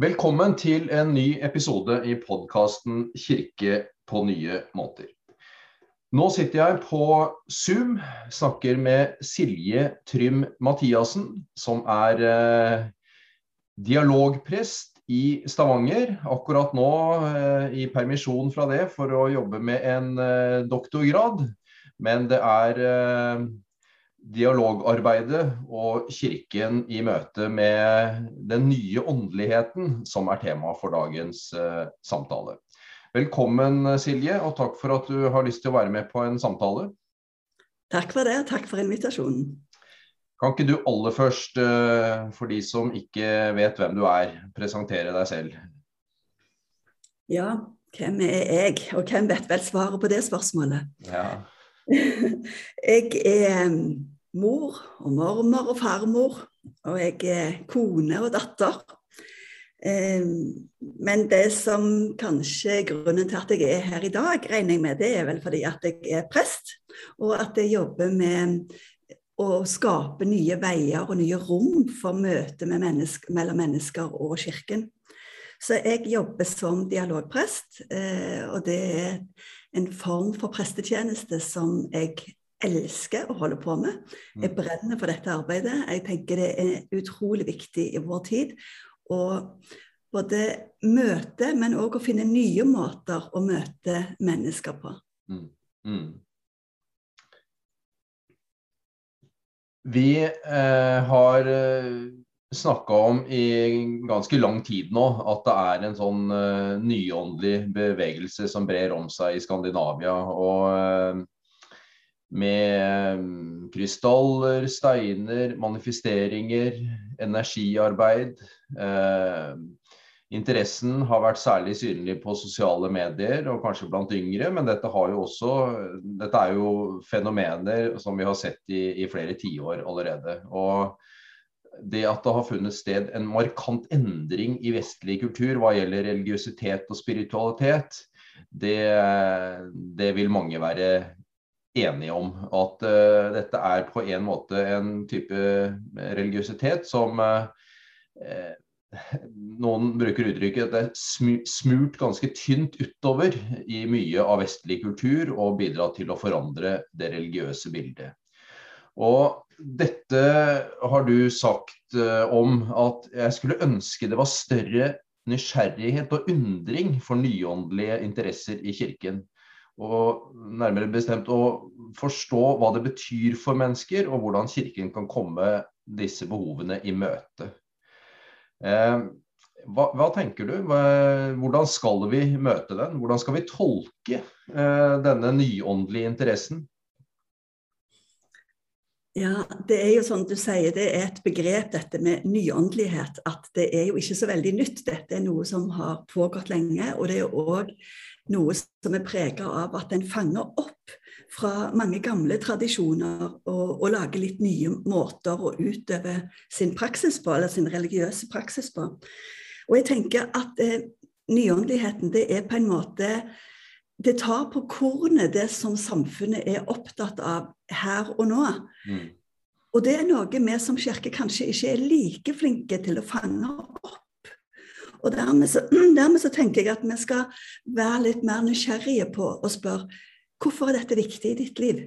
Velkommen til en ny episode i podkasten 'Kirke på nye måter'. Nå sitter jeg på Zoom, snakker med Silje Trym Mathiassen, som er eh, dialogprest i Stavanger. Akkurat nå eh, i permisjon fra det for å jobbe med en eh, doktorgrad. Men det er dialogarbeidet og Kirken i møte med den nye åndeligheten som er tema for dagens eh, samtale. Velkommen Silje, og takk for at du har lyst til å være med på en samtale. Takk for det, og takk for invitasjonen. Kan ikke du aller først, uh, for de som ikke vet hvem du er, presentere deg selv? Ja, hvem er jeg, og hvem vet vel svaret på det spørsmålet? Ja. jeg er mor og mormor og farmor, og jeg er kone og datter. Men det som kanskje er grunnen til at jeg er her i dag, regner jeg med, det er vel fordi at jeg er prest, og at jeg jobber med å skape nye veier og nye rom for møte menneske, mellom mennesker og Kirken. Så jeg jobber som dialogprest, eh, og det er en form for prestetjeneste som jeg elsker å holde på med. Jeg mm. brenner for dette arbeidet. Jeg tenker det er utrolig viktig i vår tid. Og både møte, men òg å finne nye måter å møte mennesker på. Mm. Mm. Vi eh, har eh, snakka om i ganske lang tid nå at det er en sånn uh, nyåndelig bevegelse som brer om seg i Skandinavia. Og uh, med um, krystaller, steiner, manifesteringer, energiarbeid. Uh, interessen har vært særlig synlig på sosiale medier og kanskje blant yngre, men dette, også, dette er jo fenomener som vi har sett i, i flere tiår allerede. Og det at det har funnet sted en markant endring i vestlig kultur hva gjelder religiøsitet og spiritualitet, det, det vil mange være enige om. At uh, dette er på en måte en type religiøsitet som uh, noen bruker uttrykket at det er smurt ganske tynt utover i mye av vestlig kultur og bidrar til å forandre det religiøse bildet. Og dette har du sagt uh, om at jeg skulle ønske det var større nysgjerrighet og undring for nyåndelige interesser i Kirken. Og nærmere bestemt å forstå hva det betyr for mennesker, og hvordan Kirken kan komme disse behovene i møte. Uh, hva, hva, tenker du? Hvordan skal vi møte den? Hvordan skal vi tolke uh, denne nyåndelige interessen? Ja, det er jo sånn du sier, det er et begrep dette med nyåndelighet. At det er jo ikke så veldig nytt. Dette er noe som har pågått lenge. Og det er òg noe som er prega av at en fanger opp fra mange gamle tradisjoner og, og, lager litt nye måter å utøve sin praksis på, eller sin religiøse praksis på. Og jeg tenker at eh, nyåndeligheten det er på en måte det tar på kornet det som samfunnet er opptatt av her og nå. Mm. Og det er noe vi som kirke kanskje ikke er like flinke til å fange opp. Og dermed så, dermed så, tenker jeg at vi skal være litt mer nysgjerrige på å spørre hvorfor er dette viktig i ditt liv?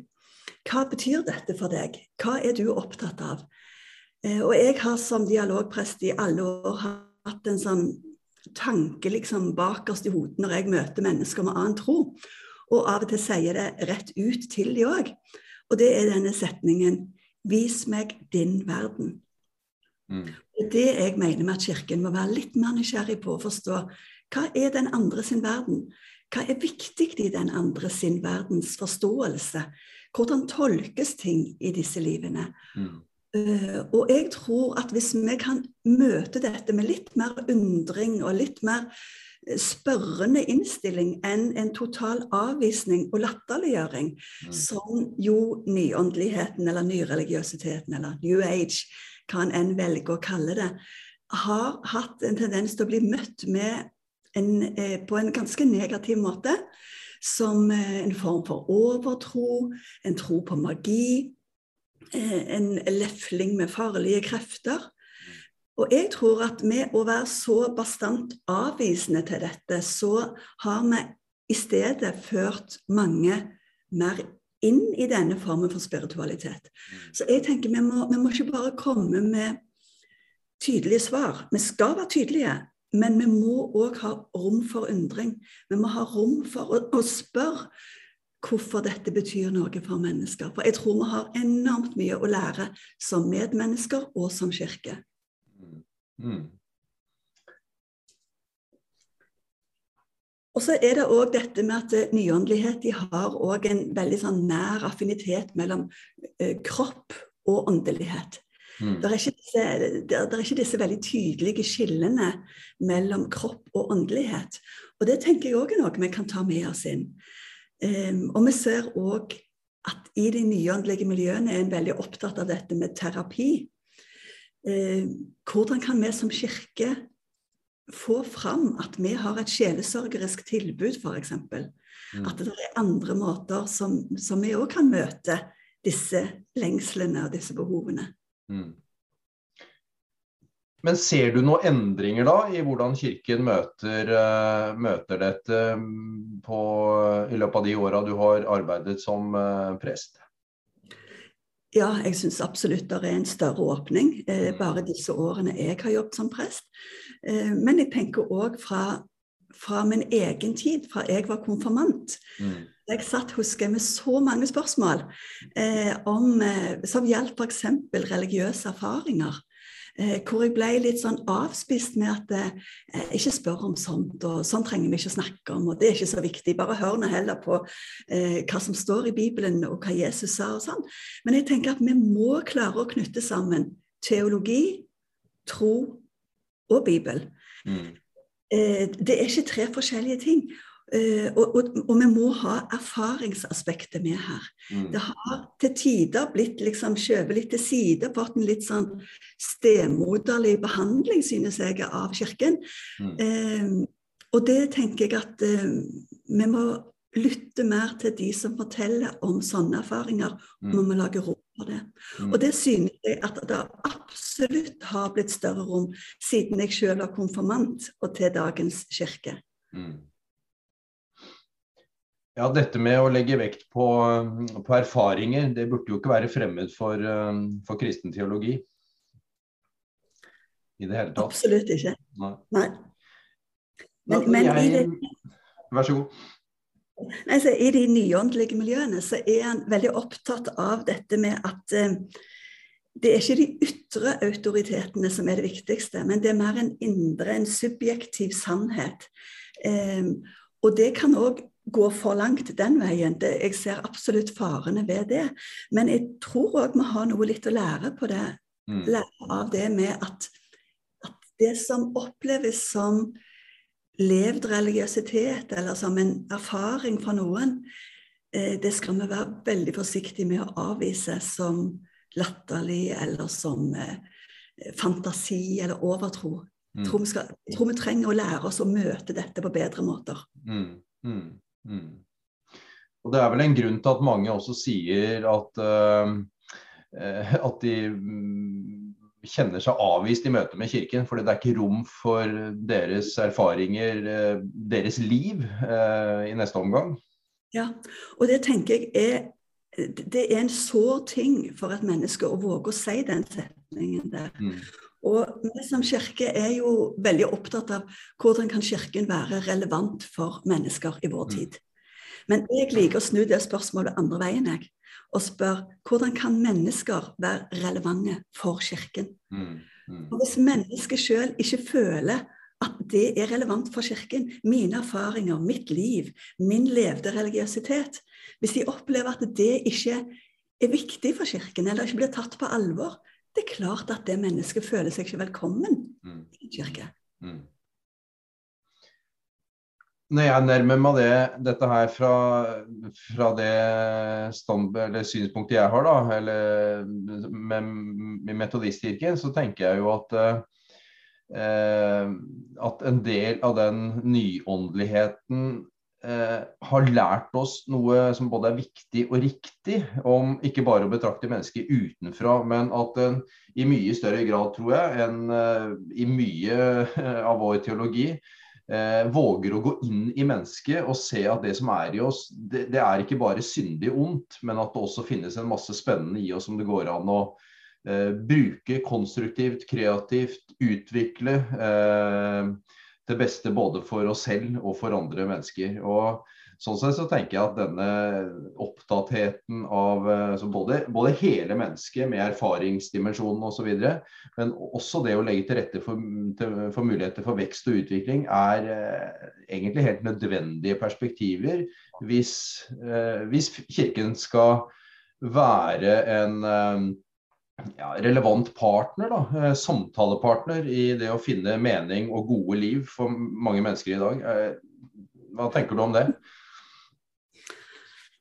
Hva betyr dette for deg? Hva er du opptatt av? Eh, og jeg har som dialogprest i alle år hatt en sånn tanke liksom bakerst i hodet når jeg møter mennesker med annen tro. Og av og til sier det rett ut til de òg. Og det er denne setningen 'Vis meg din verden'. Mm. Det jeg mener med at Kirken må være litt mer nysgjerrig på å forstå hva er den andre sin verden? Hva er viktig i den andre sin verdens forståelse? Hvordan tolkes ting i disse livene? Mm. Uh, og jeg tror at hvis vi kan møte dette med litt mer undring og litt mer eh, spørrende innstilling enn en total avvisning og latterliggjøring, mm. som jo nyåndeligheten eller nyreligiøsiteten eller New Age, hva en enn velger å kalle det, har hatt en tendens til å bli møtt med en, eh, på en ganske negativ måte. Som eh, en form for overtro, en tro på magi, Eh, en lefling med farlige krefter. Og jeg tror at med å være så bastant avvisende til dette, så har vi i stedet ført mange mer inn i denne formen for spiritualitet. Mm. Så jeg tenker vi må, vi må ikke bare komme med tydelige svar. Vi skal være tydelige, men vi må òg ha rom for undring. Vi må ha rom for å, å spørre hvorfor dette betyr noe for mennesker. For jeg tror vi har enormt mye å lære som medmennesker og som kirke. Mm. Og så er det òg dette med at nyåndelighet de har òg en veldig sånn nær affinitet mellom eh, kropp og åndelighet. Mm. Det, er disse, det, er ikke disse, veldig tydelige skillene mellom kropp og åndelighet. Og det tenker jeg òg er noe vi kan ta med oss inn. Um, og vi ser òg at i de nyåndelige miljøene er en veldig opptatt av dette med terapi. Uh, hvordan kan vi som kirke få fram at vi har et sjelesørgerisk tilbud, f.eks.? Mm. At det er andre måter som, som vi òg kan møte disse lengslene og disse behovene. Mm. Men ser du noen endringer da i hvordan Kirken møter, uh, møter dette mm, på, i løpet av de åra du har arbeidet som uh, prest? Ja, jeg syns absolutt det er en større åpning eh, mm. bare disse årene jeg har jobbet som prest. Eh, men jeg tenker òg fra, fra, min egen tid, fra jeg var konfirmant. Mm. Jeg satt husker med så mange spørsmål eh, om, eh, som gjaldt f.eks. religiøse erfaringer. Eh, hvor jeg ble litt sånn avspist med at eh, ikke spør om sånt, og sånn trenger vi ikke å snakke om, og det er ikke så viktig. Bare hør nå heller på eh, hva som står i Bibelen, og hva Jesus sa og sånn. Men jeg tenker at vi må klare å knytte sammen teologi, tro og Bibel. Mm. Eh, det er ikke tre forskjellige ting. Uh, og, og, og, vi må ha erfaringsaspektet med her. Mm. Det har til tider blitt liksom skjøvet litt til side, fått en litt sånn stemoderlig behandling, synes jeg, av Kirken. Mm. Eh, og det tenker jeg at eh, vi må lytte mer til de som forteller om sånne erfaringer, og mm. vi må lage rom for det. Mm. Og det synes jeg at det absolutt har blitt større rom siden jeg selv var konfirmant og til dagens kirke. Mm. Ja, dette med å legge vekt på, på, erfaringer, det burde jo ikke være fremmed for, um, for kristen teologi. I det hele tatt. Absolutt ikke. Nei. Nei. Men, men jeg... i det... Vær så god. Nei, så I de nyåndelige miljøene så er han veldig opptatt av dette med at eh, det er ikke de ytre autoritetene som er det viktigste, men det er mer en indre, en subjektiv sannhet. Eh, og det kan òg gå for langt den veien. Det, jeg ser absolutt farene ved det. Men jeg tror òg vi har noe litt å lære på det. Mm. Lære av det med at, at, det som oppleves som levd religiøsitet, eller som en erfaring fra noen, eh, det skal vi være veldig forsiktige med å avvise som latterlig eller som eh, fantasi eller overtro. Mm. Tror skal, tror vi trenger å lære oss å møte dette på bedre måter. Mm. Mm. Mm. Og Det er vel en grunn til at mange også sier at, uh, at de mm, kjenner seg avvist i møte med Kirken. Fordi det er ikke rom for deres erfaringer, uh, deres liv, uh, i neste omgang. Ja, og det tenker jeg er det er en sår ting for et menneske å våge å si den setningen der. Mm. Og vi som kirke er jo veldig opptatt av hvordan kan kirken være relevant for mennesker i vår mm. tid. Men jeg liker å snu det spørsmålet andre veien, jeg. Og spør hvordan kan mennesker være relevante for kirken? Mm, mm. Og hvis mennesket sjøl ikke føler at det er relevant for kirken, mine erfaringer, mitt liv, min levde religiøsitet Hvis de opplever at det ikke er viktig for kirken, eller ikke blir tatt på alvor, det er klart at det mennesket føler seg ikke velkommen mm. i kirke. Mm. Når jeg nærmer meg det, dette her fra, fra det stand, synspunktet jeg har, da, eller med, med metodistkirken, så tenker jeg jo at eh, at en del av den nyåndeligheten har lært oss noe som både er viktig og riktig, om ikke bare å betrakte mennesker utenfra, men at en i mye større grad, tror jeg, enn eh, i mye eh, av vår teologi, eh, våger å gå inn i mennesket og se at det som er i oss, det, det, er ikke bare syndig ondt, men at det også finnes en masse spennende i oss som det går an å eh, bruke konstruktivt, kreativt, utvikle. Eh, til beste både for oss selv og for andre mennesker. Og Sånn sett så tenker jeg at denne opptattheten av eh, både, både, hele mennesket med erfaringsdimensjonen osv., men også det å legge til rette for, for muligheter for vekst og utvikling, er eh, egentlig helt nødvendige perspektiver hvis, eh, hvis Kirken skal være en eh, ja, relevant partner, da, eh, samtalepartner i det å finne mening og gode liv for mange mennesker i dag. Eh, hva tenker du om det?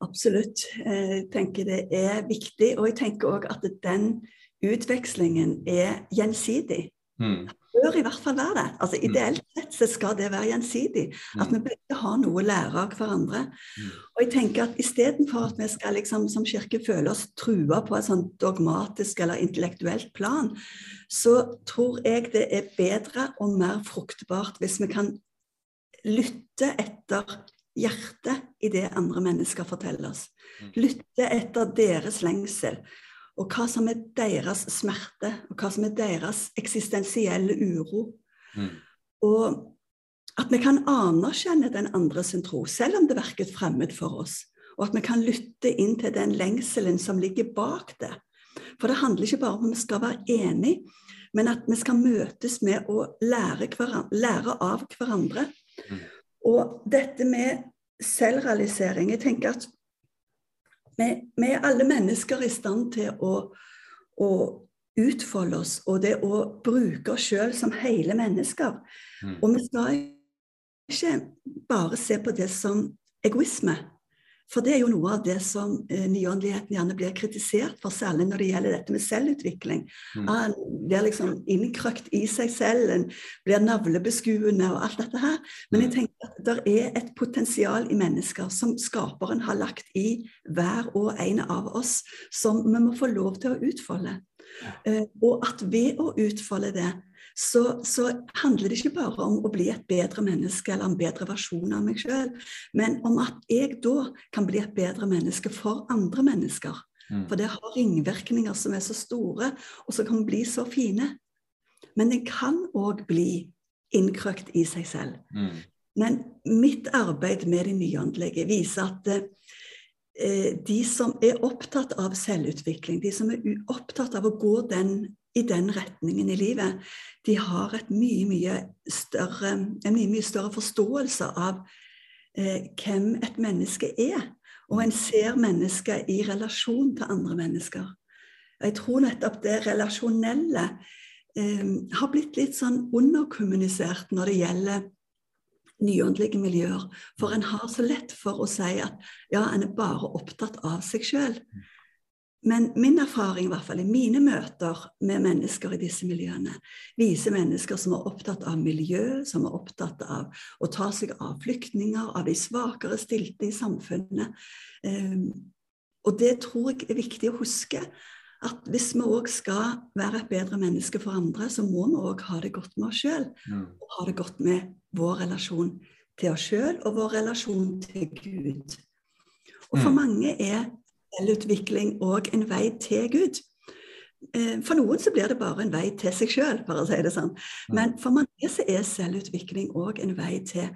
Absolutt. Jeg tenker det er viktig. Og jeg tenker òg at den utvekslingen er gjensidig. Mm bør i hvert fall være det. Altså mm. Ideelt sett så skal det være gjensidig. At mm. vi begge har noe å lære av hverandre. Mm. Og jeg tenker at Istedenfor at vi skal liksom som kirke føle oss trua på et sånn dogmatisk eller intellektuelt plan, så tror jeg det er bedre og mer fruktbart hvis vi kan lytte etter hjertet i det andre mennesker forteller oss. Lytte etter deres lengsel og hva som er deres smerte, og hva som er deres eksistensielle uro. Mm. Og at vi kan anerkjenne den andre sin tro, selv om det virket fremmed for oss. Og at vi kan lytte inn til den lengselen som ligger bak det. For det handler ikke bare om at vi skal være enige, men at vi skal møtes med å lære, lære av hverandre. Mm. Og dette med selvrealisering Jeg tenker at vi, er alle mennesker i stand til å, å utfolde oss, og det å bruke oss sjøl som hele mennesker. Mm. Og vi skal ikke bare se på det som egoisme. For det er jo noe av det som eh, nyåndeligheten gjerne blir kritisert for, særlig når det gjelder dette med selvutvikling. Mm. Ah, en blir liksom innkrøkt i seg selv, en blir navlebeskuende og alt dette her. Men jeg mm. tenker at det er et potensial i mennesker som skaperen har lagt i hver og en av oss, som vi må få lov til å utfolde. Eh, og at ved å utfolde det, så, så, handler det ikke bare om å bli et bedre menneske eller en bedre versjon av meg sjøl, men om at jeg da kan bli et bedre menneske for andre mennesker. Mm. For det har ringvirkninger som er så store, og som kan bli så fine. Men det kan òg bli innkrøkt i seg selv. Mm. Men mitt arbeid med det nyåndelige viser at eh, de som er opptatt av selvutvikling, de som er opptatt av å gå den i den retningen i livet, de har mye, mye større, en mye, mye større forståelse av eh, hvem et menneske er. Og en ser mennesket i relasjon til andre mennesker. Jeg tror nettopp det relasjonelle eh, har blitt litt sånn underkommunisert når det gjelder nyåndelige miljøer. For en har så lett for å si at ja, en er bare opptatt av seg sjøl. Men min erfaring, i hvert fall i mine møter med mennesker i disse miljøene, viser mennesker som er opptatt av miljø, som er opptatt av å ta seg av flyktninger, av de svakere stilte i samfunnet. Um, og det tror jeg er viktig å huske. At hvis vi òg skal være et bedre menneske for andre, så må vi òg ha det godt med oss sjøl. Og ha det godt med vår relasjon til oss sjøl og vår relasjon til Gud. Og for mm. mange er selvutvikling og en vei til Gud. Eh, for noen så blir det bare en vei til seg sjøl, for å si det sånn. Men for mange så er selvutvikling òg en vei til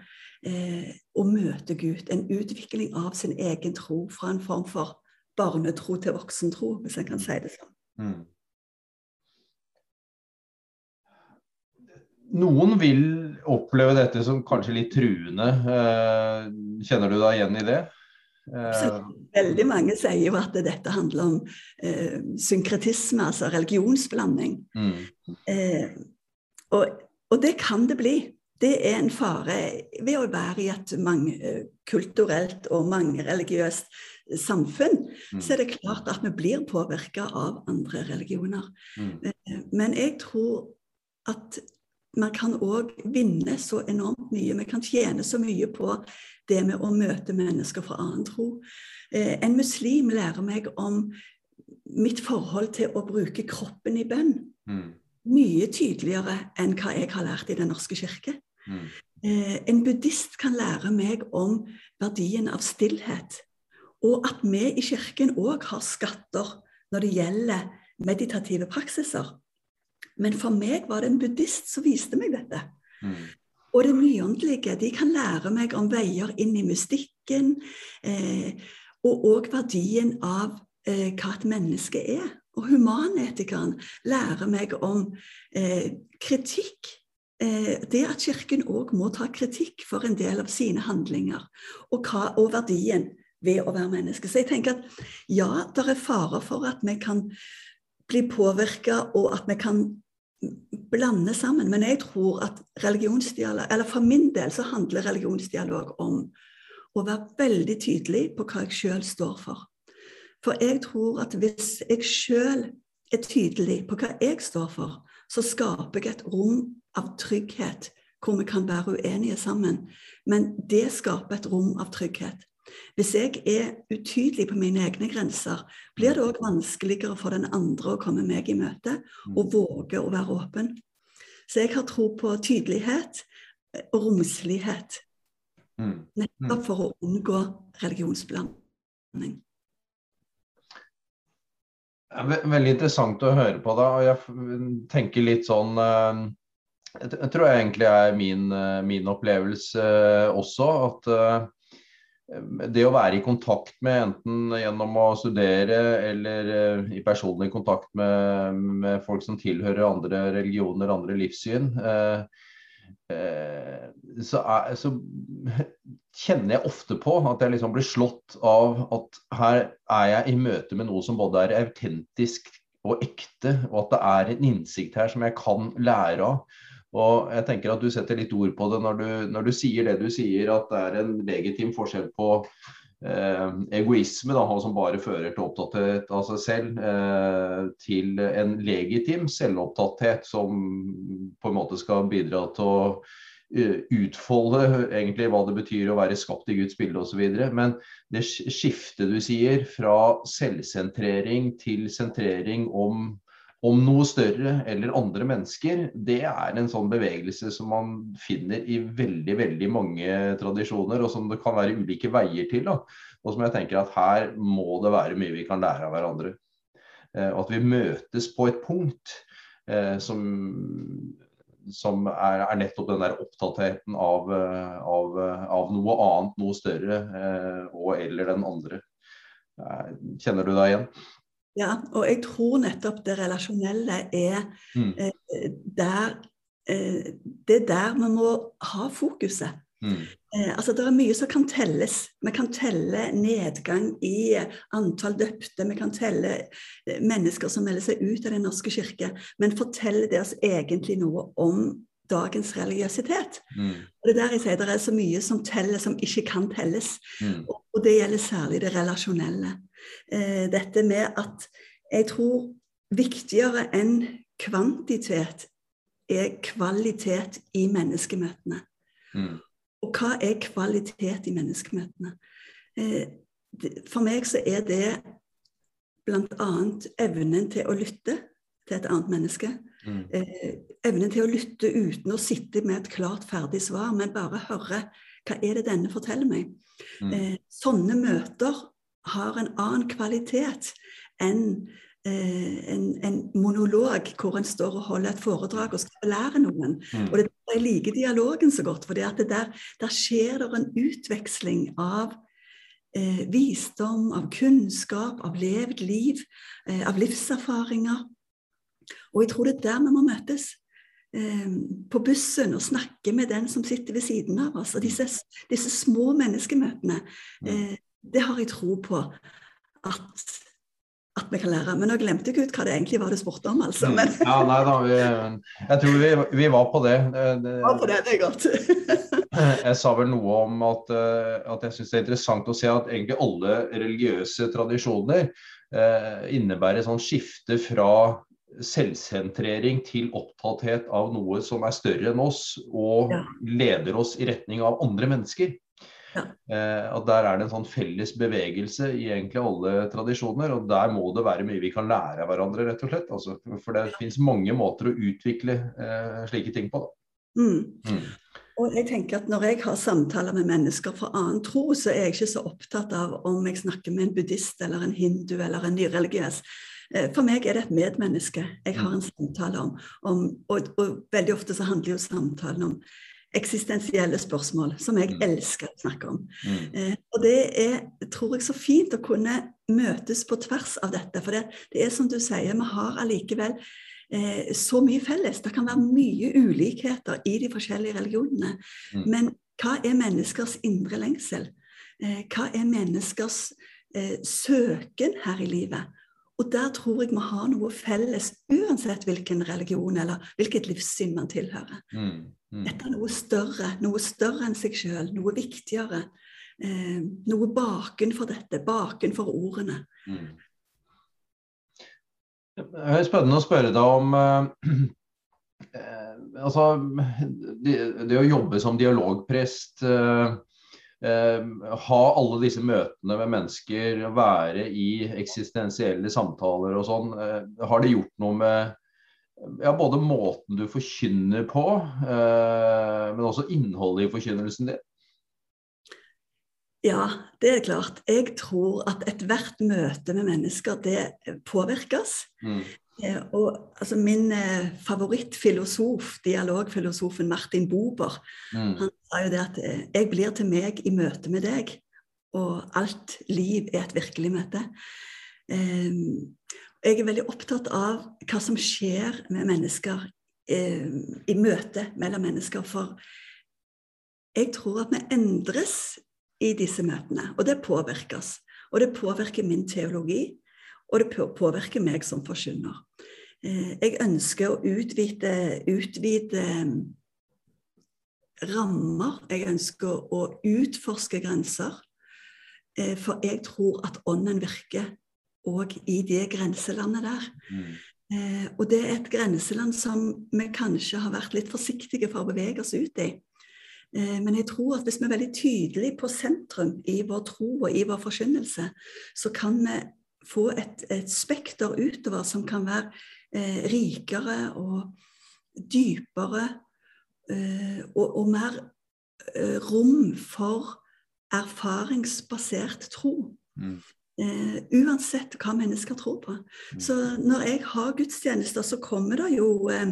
eh, å møte Gud. En utvikling av sin egen tro fra en form for barnetro til voksentro, hvis en kan si det sånn. Mm. Noen vil oppleve dette som kanskje litt truende. Eh, kjenner du deg igjen i det? Så veldig mange sier jo at dette handler om eh, synkretisme, altså religionsblanding. Mm. Eh, og, og, det kan det bli. Det er en fare ved å være i et kulturelt og mangereligiøst samfunn. Mm. Så er det klart at vi blir påvirka av andre religioner. Mm. Eh, men jeg tror at man kan òg vinne så enormt mye. Vi kan tjene så mye på det med å møte mennesker fra annen tro. Eh, en muslim lærer meg om mitt forhold til å bruke kroppen i bønn. Mm. Mye tydeligere enn hva jeg har lært i Den norske kirke. Mm. Eh, en buddhist kan lære meg om verdien av stillhet. Og at vi i kirken òg har skatter når det gjelder meditative praksiser. Men for meg var det en buddhist som viste meg dette. Mm. Og det nyåndelige de kan lære meg om veier inn i mystikken, eh, og òg verdien av eh, hva et menneske er. Og humanetikeren lærer meg om eh, kritikk. Eh, det at Kirken òg må ta kritikk for en del av sine handlinger, og, hva, og verdien ved å være menneske. Så jeg tenker at ja, det er farer for at vi kan bli påvirka, og at vi kan blande sammen. Men jeg tror at religionsdialog Eller for min del så handler religionsdialog om å være veldig tydelig på hva jeg sjøl står for. For jeg tror at hvis jeg sjøl er tydelig på hva jeg står for, så skaper jeg et rom av trygghet hvor vi kan være uenige sammen. Men det skaper et rom av trygghet. Hvis jeg er utydelig på mine egne grenser, blir det òg vanskeligere for den andre å komme meg i møte og mm. våge å være åpen. Så jeg har tro på tydelighet og romslighet. Mm. Nettopp mm. for å unngå religionsblanding. Veldig interessant å høre på deg. og Jeg tenker litt sånn eh, Jeg tror jeg egentlig er min, eh, min opplevelse eh, også. At det å være i kontakt med, enten gjennom å studere eller uh, i personlig kontakt med, med, folk som tilhører andre religioner, andre livssyn, uh, så, er, så, kjenner jeg ofte på at jeg liksom blir slått av at her er jeg i møte med noe som både er autentisk og ekte, og at det er en innsikt her som jeg kan lære av. Og jeg tenker at Du setter litt ord på det når du, når du sier det du sier, at det er en legitim forskjell på eh, egoisme, da, som bare fører til opptatthet av seg selv, eh, til en legitim selvopptatthet som på en måte skal bidra til å uh, utfolde egentlig hva det betyr å være skapt i Guds bilde osv. Men det skiftet du sier fra selvsentrering til sentrering om om noe større eller andre mennesker, det er en sånn bevegelse som man finner i veldig veldig mange tradisjoner, og som det kan være ulike veier til. Da. Og som jeg tenker at her må det være mye vi kan lære av hverandre. Eh, at vi møtes på et punkt eh, som, som er, er, nettopp den der opptattheten av, eh, av, av, noe annet, noe større, og eller den andre. Kjenner du deg igjen? Ja, og jeg tror nettopp det relasjonelle er mm. eh, der eh, Det er der vi må ha fokuset. Mm. Eh, altså Det er mye som kan telles. Vi kan telle nedgang i antall døpte. Vi kan telle eh, mennesker som melder seg ut av Den norske kirke. Men forteller det oss egentlig noe om dagens religiøsitet? Mm. Og Det er der jeg sier det er så mye som teller, som ikke kan telles. Mm. Og, og det gjelder særlig det relasjonelle eh, dette med at jeg tror viktigere enn kvantitet er kvalitet i menneskemøtene. Mm. Og hva er kvalitet i menneskemøtene? Eh, for meg så er det bl.a. evnen til å lytte til et annet menneske. Mm. Eh, evnen til å lytte uten å sitte med et klart, ferdig svar, men bare høre hva er det denne forteller meg. Mm. Eh, sånne møter har en annen kvalitet enn eh, en, en, monolog hvor en står og holder et foredrag og skal lære noen. Mm. Og det, Jeg liker dialogen så godt, for der, der, skjer det en utveksling av eh, visdom, av kunnskap, av levd liv, eh, av livserfaringer. Og jeg tror det er der vi må møtes. Eh, på bussen og snakke med den som sitter ved siden av oss. Og disse, disse små menneskemøtene. Eh, det har jeg tro på at, at vi kan lære. Men nå glemte jeg ut hva det egentlig var du spurte om. altså. Men... ja, nei da, vi, Jeg tror vi, vi, var på det. det, var på det, det er godt. jeg sa vel noe om at, eh, at jeg syns det er interessant å se at egentlig alle religiøse tradisjoner eh, innebærer sånn skifte fra selvsentrering til opptatthet av noe som er større enn oss, og Ja. leder oss i retning av andre mennesker. Ja. Eh, at Der er det en sånn felles bevegelse i egentlig alle tradisjoner, og der må det være mye vi kan lære av hverandre, rett og slett. Altså, for det finnes mange måter å utvikle eh, slike ting på. Mm. Mm. Og jeg tenker at Når jeg har samtaler med mennesker fra annen tro, så er jeg ikke så opptatt av om jeg snakker med en buddhist eller en hindu eller en nyreligiøs. Eh, For meg er det et medmenneske jeg har en samtale om. om og, og veldig ofte så handler jo samtalen om eksistensielle spørsmål, som jeg Mm. elsker å snakke om. Mm. Eh, og det er, tror jeg, så fint å kunne møtes på tvers av dette. For det, det er som du sier, vi har allikevel eh, så mye felles. Det kan være mye ulikheter i de forskjellige religionene. Mm. Men hva er menneskers indre lengsel? Eh, hva er menneskers eh, søken her i livet? Og der tror jeg vi har noe felles, uansett hvilken religion eller hvilket livssyn man tilhører. Mm. Mm. Dette er noe større, noe større enn seg sjøl, noe viktigere. Eh, noe bakenfor dette, bakenfor ordene. Mm. Det er spennende å spørre deg om eh, eh, altså, det, det, å jobbe som dialogprest, eh, eh, ha alle disse møtene med mennesker, være i eksistensielle samtaler og sånn, eh, har det gjort noe med ja, både måten du forkynner på, eh, men også innholdet i forkynnelsen din? Ja, det er klart. Jeg tror at ethvert møte med mennesker, det påvirkes. Mm. Eh, og altså, min eh, favorittfilosof, dialogfilosofen Martin Bober, Mm. han sa jo det at eh, 'jeg blir til meg i møte med deg', og alt liv er et virkelig møte. Eh, jeg er veldig opptatt av hva som skjer med mennesker eh, i møte mellom mennesker, for jeg tror at vi endres i disse møtene, og det påvirkes. Og det påvirker min teologi, og det påvirker meg som forkynner. Eh, Jeg ønsker å utvide, utvide rammer. Jeg ønsker å utforske grenser. Eh, For jeg tror at ånden virker òg i det grenselandet der. Mm. Eh, og det er et grenseland som vi kanskje har vært litt forsiktige for å bevege oss ut i. Eh, men jeg tror at hvis vi er veldig tydelige på sentrum i vår tro og i vår forkynnelse, så kan vi få et, et spekter utover som kan være eh, rikere og dypere eh, og, og mer eh, rom for erfaringsbasert tro. Mm. Eh, uansett hva mennesker tror på. Mm. Så når jeg har gudstjenester, så kommer det jo eh,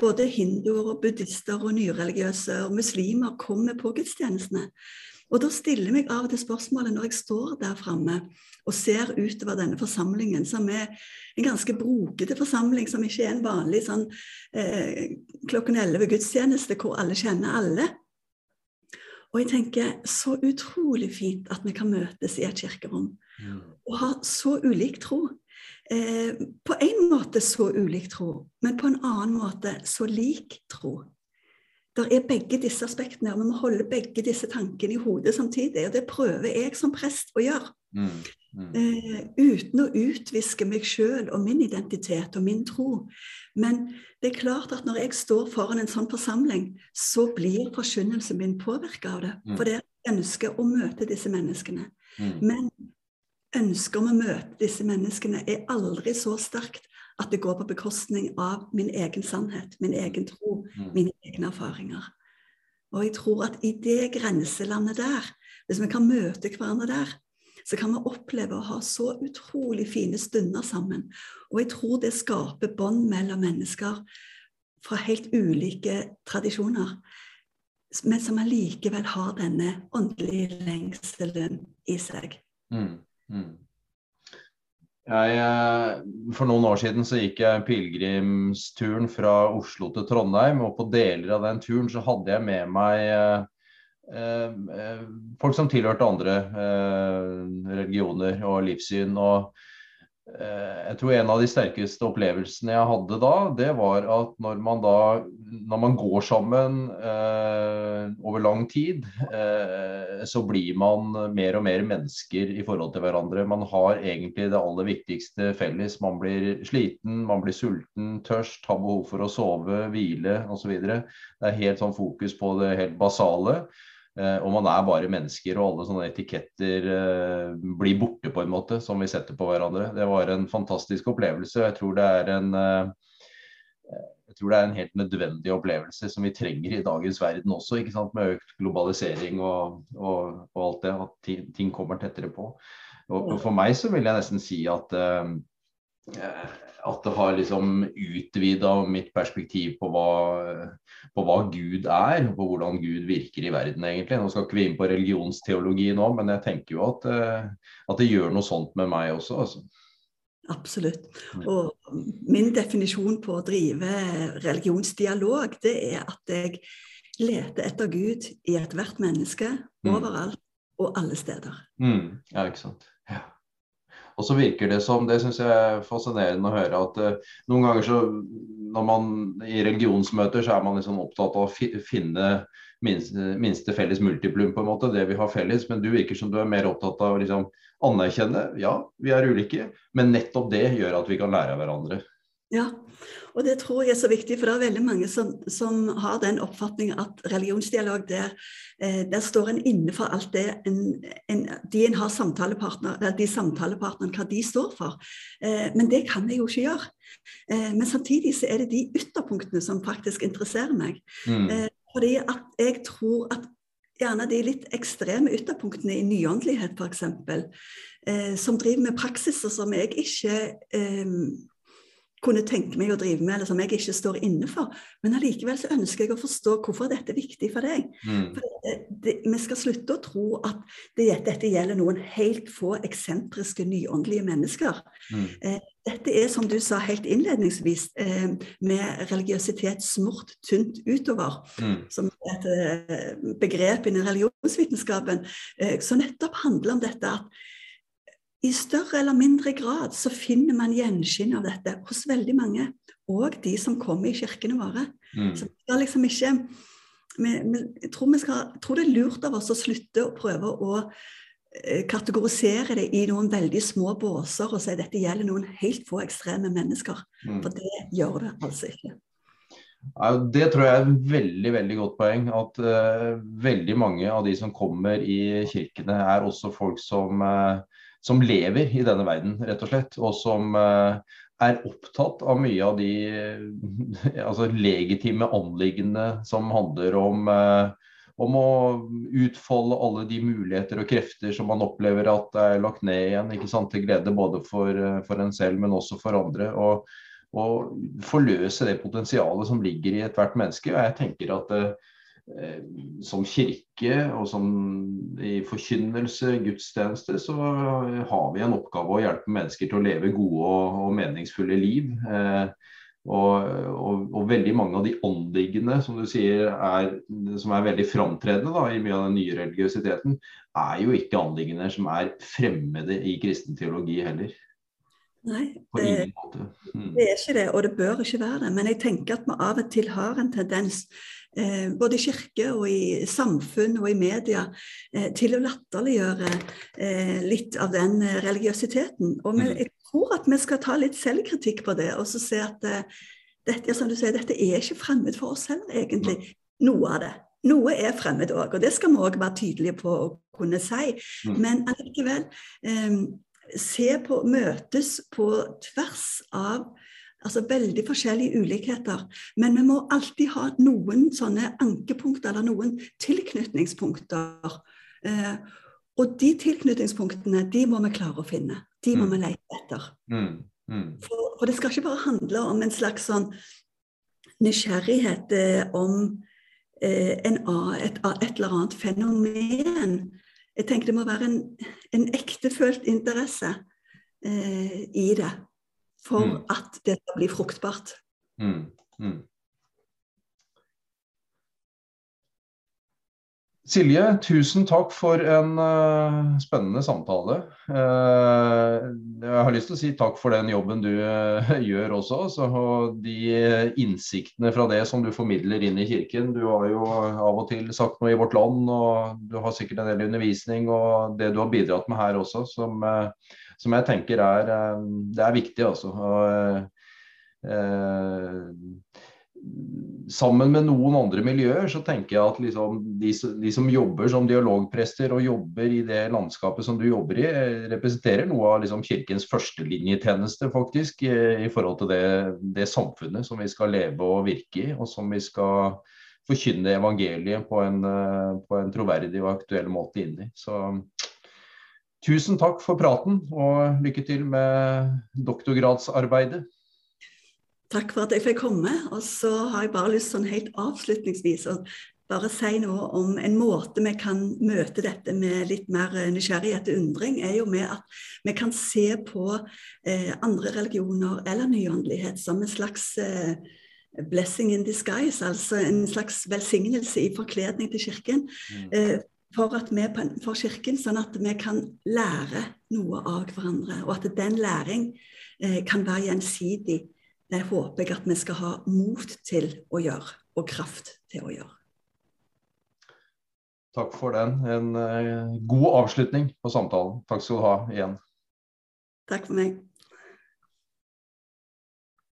både hinduer og buddhister og nyreligiøse og muslimer kommer på gudstjenestene. Og da stiller jeg meg av og til spørsmålet når jeg står der framme og ser utover denne forsamlingen, som er en ganske brokete forsamling, som ikke er en vanlig sånn eh, klokken elleve gudstjeneste hvor alle kjenner alle. Og jeg tenker så utrolig fint at vi kan møtes i et kirkerom og ha så ulik tro. Eh, på en måte så ulik tro, men på en annen måte så lik tro. Der er begge disse aspektene, og vi må holde begge disse tankene i hodet samtidig. Og det prøver jeg som prest å gjøre. Mm. Mm. Eh, uten å utviske meg sjøl og min identitet og min tro. Men det er klart at når jeg står foran en sånn forsamling, så blir forkynnelsen min påvirka av det. Mm. For er ønsket å møte disse menneskene. Mm. Men ønsket om å møte disse menneskene er aldri så sterkt at det går på bekostning av min egen sannhet, min egen tro, mine egne erfaringer. Og jeg tror at i det grenselandet der, hvis vi kan møte hverandre der, så kan vi oppleve å ha så utrolig fine stunder sammen. Og jeg tror det skaper bånd mellom mennesker fra helt ulike tradisjoner, men som allikevel har denne åndelige lengselen i seg. Mm. Mm. Jeg, eh, for noen år siden så gikk jeg pilegrimsturen fra Oslo til Trondheim, og på deler av den turen så hadde jeg med meg eh, folk som tilhørte andre eh, religioner og livssyn. Og Eh, jeg tror en av de sterkeste opplevelsene jeg hadde da, det var at når man da når man går sammen eh, over lang tid, eh, så blir man mer og mer mennesker i forhold til hverandre. Man har egentlig det aller viktigste felles. Man blir sliten, man blir sulten, tørst, har behov for å sove, hvile osv. Det er helt sånn fokus på det helt basale. Eh, og man er bare mennesker, og alle sånne etiketter eh, blir borte på en måte, som vi setter på hverandre. Det var en fantastisk opplevelse. Jeg tror det er en, eh, tror det er en helt nødvendig opplevelse som vi trenger i dagens verden også, med økt globalisering og, og, og alt det. At ting kommer tettere på. Og, og, for meg så vil jeg nesten si at uh, at det har liksom utvida mitt perspektiv på hva, på hva, Gud er, på hvordan Gud virker i verden, egentlig. Nå skal ikke vi inn på religionsteologi nå, men jeg tenker jo at, eh, at det gjør noe sånt med meg også. Altså. Absolutt. Mm. Og min definisjon på å drive religionsdialog, det er at jeg leter etter Gud i ethvert menneske, mm. overalt og alle steder. Mm. Ja, ikke sant. Ja. Og så virker det som, det syns jeg er fascinerende å høre, at uh, noen ganger så når man i religionsmøter så er man liksom opptatt av å finne minste, minste, felles multiplum, på en måte, det vi har felles. Men du virker som du er mer opptatt av å liksom, anerkjenne ja, vi er ulike, men nettopp det gjør at vi kan lære av hverandre. Ja, og det tror jeg er så viktig, for det er veldig mange som, som har den oppfatning at religionsdialog, der, eh, der står en inne for alt det en, en, de en har samtalepartner, de samtalepartnerne, hva de står for. Eh, men det kan jeg jo ikke gjøre. Eh, men samtidig så er det de ytterpunktene som faktisk interesserer meg. Mm. Fordi at jeg tror at gjerne de litt ekstreme ytterpunktene i nyåndelighet, f.eks., eh, som driver med praksiser som jeg ikke eh, kunne tenke meg å drive med, eller som jeg ikke står inne for. Men allikevel så ønsker jeg å forstå hvorfor dette er viktig for deg. Mm. For det, det, Vi skal slutte å tro at det, dette gjelder noen helt få eksentriske, nyåndelige mennesker. Mm. Eh, dette er, som du sa helt innledningsvis, eh, med religiøsitet smurt tynt utover, mm. som et eh, begrep innen religionsvitenskapen, eh, som nettopp handler om dette at i større eller mindre grad så finner man gjenskinn av dette hos veldig mange. Og de som kommer i kirkene våre. Mm. Så vi skal liksom ikke vi, vi, jeg, tror vi skal, jeg tror det er lurt av oss å slutte å prøve å eh, kategorisere det i noen veldig små båser og si at dette gjelder noen helt få ekstreme mennesker. Mm. For det gjør det altså ikke. Det tror jeg er et veldig veldig godt poeng. At uh, veldig mange av de som kommer i kirkene, er også folk som uh, som lever i denne verden, rett og slett. Og som eh, er opptatt av mye av de altså, legitime anliggende som handler om, eh, om å utfolde alle de muligheter og krefter som man opplever at er lagt ned igjen. ikke sant, Til glede både for, eh, for en selv, men også for andre. og og forløse det potensialet som ligger i ethvert menneske. Og jeg tenker at som kirke og som i forkynnelse, gudstjeneste, så har vi en oppgave å hjelpe mennesker til å leve gode og, og meningsfulle liv. Eh, og, og, og, veldig mange av de åndliggende, som du sier, er, som er veldig framtredende da, i mye av den nye religiøsiteten, er jo ikke anliggender som er fremmede i kristen teologi heller. Nei, det, mm. det, er ikke det, og det bør ikke være det. Men jeg tenker at vi av og til har en tendens eh, både i kirke og i samfunn og i media, eh, til å latterliggjøre eh, litt av den eh, religiøsiteten. Og mm. jeg tror at vi skal ta litt selvkritikk på det, og så se at eh, dette, som du sier, dette er ikke fremmed for oss heller, egentlig. Noe av det. Noe er fremmed òg, og det skal vi òg være tydelige på å kunne si. Mm. Men allikevel eh, se på, møtes på tvers av Altså veldig forskjellige ulikheter. Men vi må alltid ha noen sånne ankepunkter, eller noen tilknytningspunkter. Eh, og de tilknytningspunktene, de må vi klare å finne. De må mm. vi lete etter. Mm. Mm. For, for, det skal ikke bare handle om en slags sånn nysgjerrighet eh, om eh, en, et, et, eller annet fenomen. Jeg tenker det må være en, en ektefølt interesse eh, i det for mm. at det skal bli fruktbart. Mm. Mm. Silje, tusen takk for en uh, spennende samtale. Uh, jeg har lyst til å si takk for den jobben du uh, gjør også. Så, og de innsiktene fra det som du formidler inn i kirken. Du har jo av og til sagt noe i Vårt Land, og du har sikkert en del undervisning og det du har bidratt med her også, som, som jeg tenker er, det er viktig. også. Og, sammen med noen andre miljøer, så tenker jeg at liksom de, de, som jobber som dialogprester og jobber i det landskapet som du jobber i, eh, representerer noe av liksom kirkens førstelinjetjeneste, faktisk, i forhold til det, det, samfunnet som vi skal leve og virke i, og som vi skal forkynne evangeliet på en, eh, på en troverdig og aktuell måte inn i. Så tusen takk for praten, og lykke til med doktorgradsarbeidet. Takk for at jeg fikk komme. Og så har jeg bare lyst sånn helt avslutningsvis å bare si noe om en måte vi kan møte dette med litt mer nysgjerrighet og undring, er jo med at vi kan se på eh, andre religioner eller nyåndelighet som en slags eh, blessing in disguise, altså en slags velsignelse i forkledning til Kirken. Mm. Eh, for, vi, for Kirken, sånn at vi kan lære noe av hverandre, og at den læring eh, kan være gjensidig det håper jeg at vi skal ha mot til å gjøre, og kraft til å gjøre. Takk for den. En eh, god avslutning på samtalen. Takk skal du ha igjen. Takk for meg.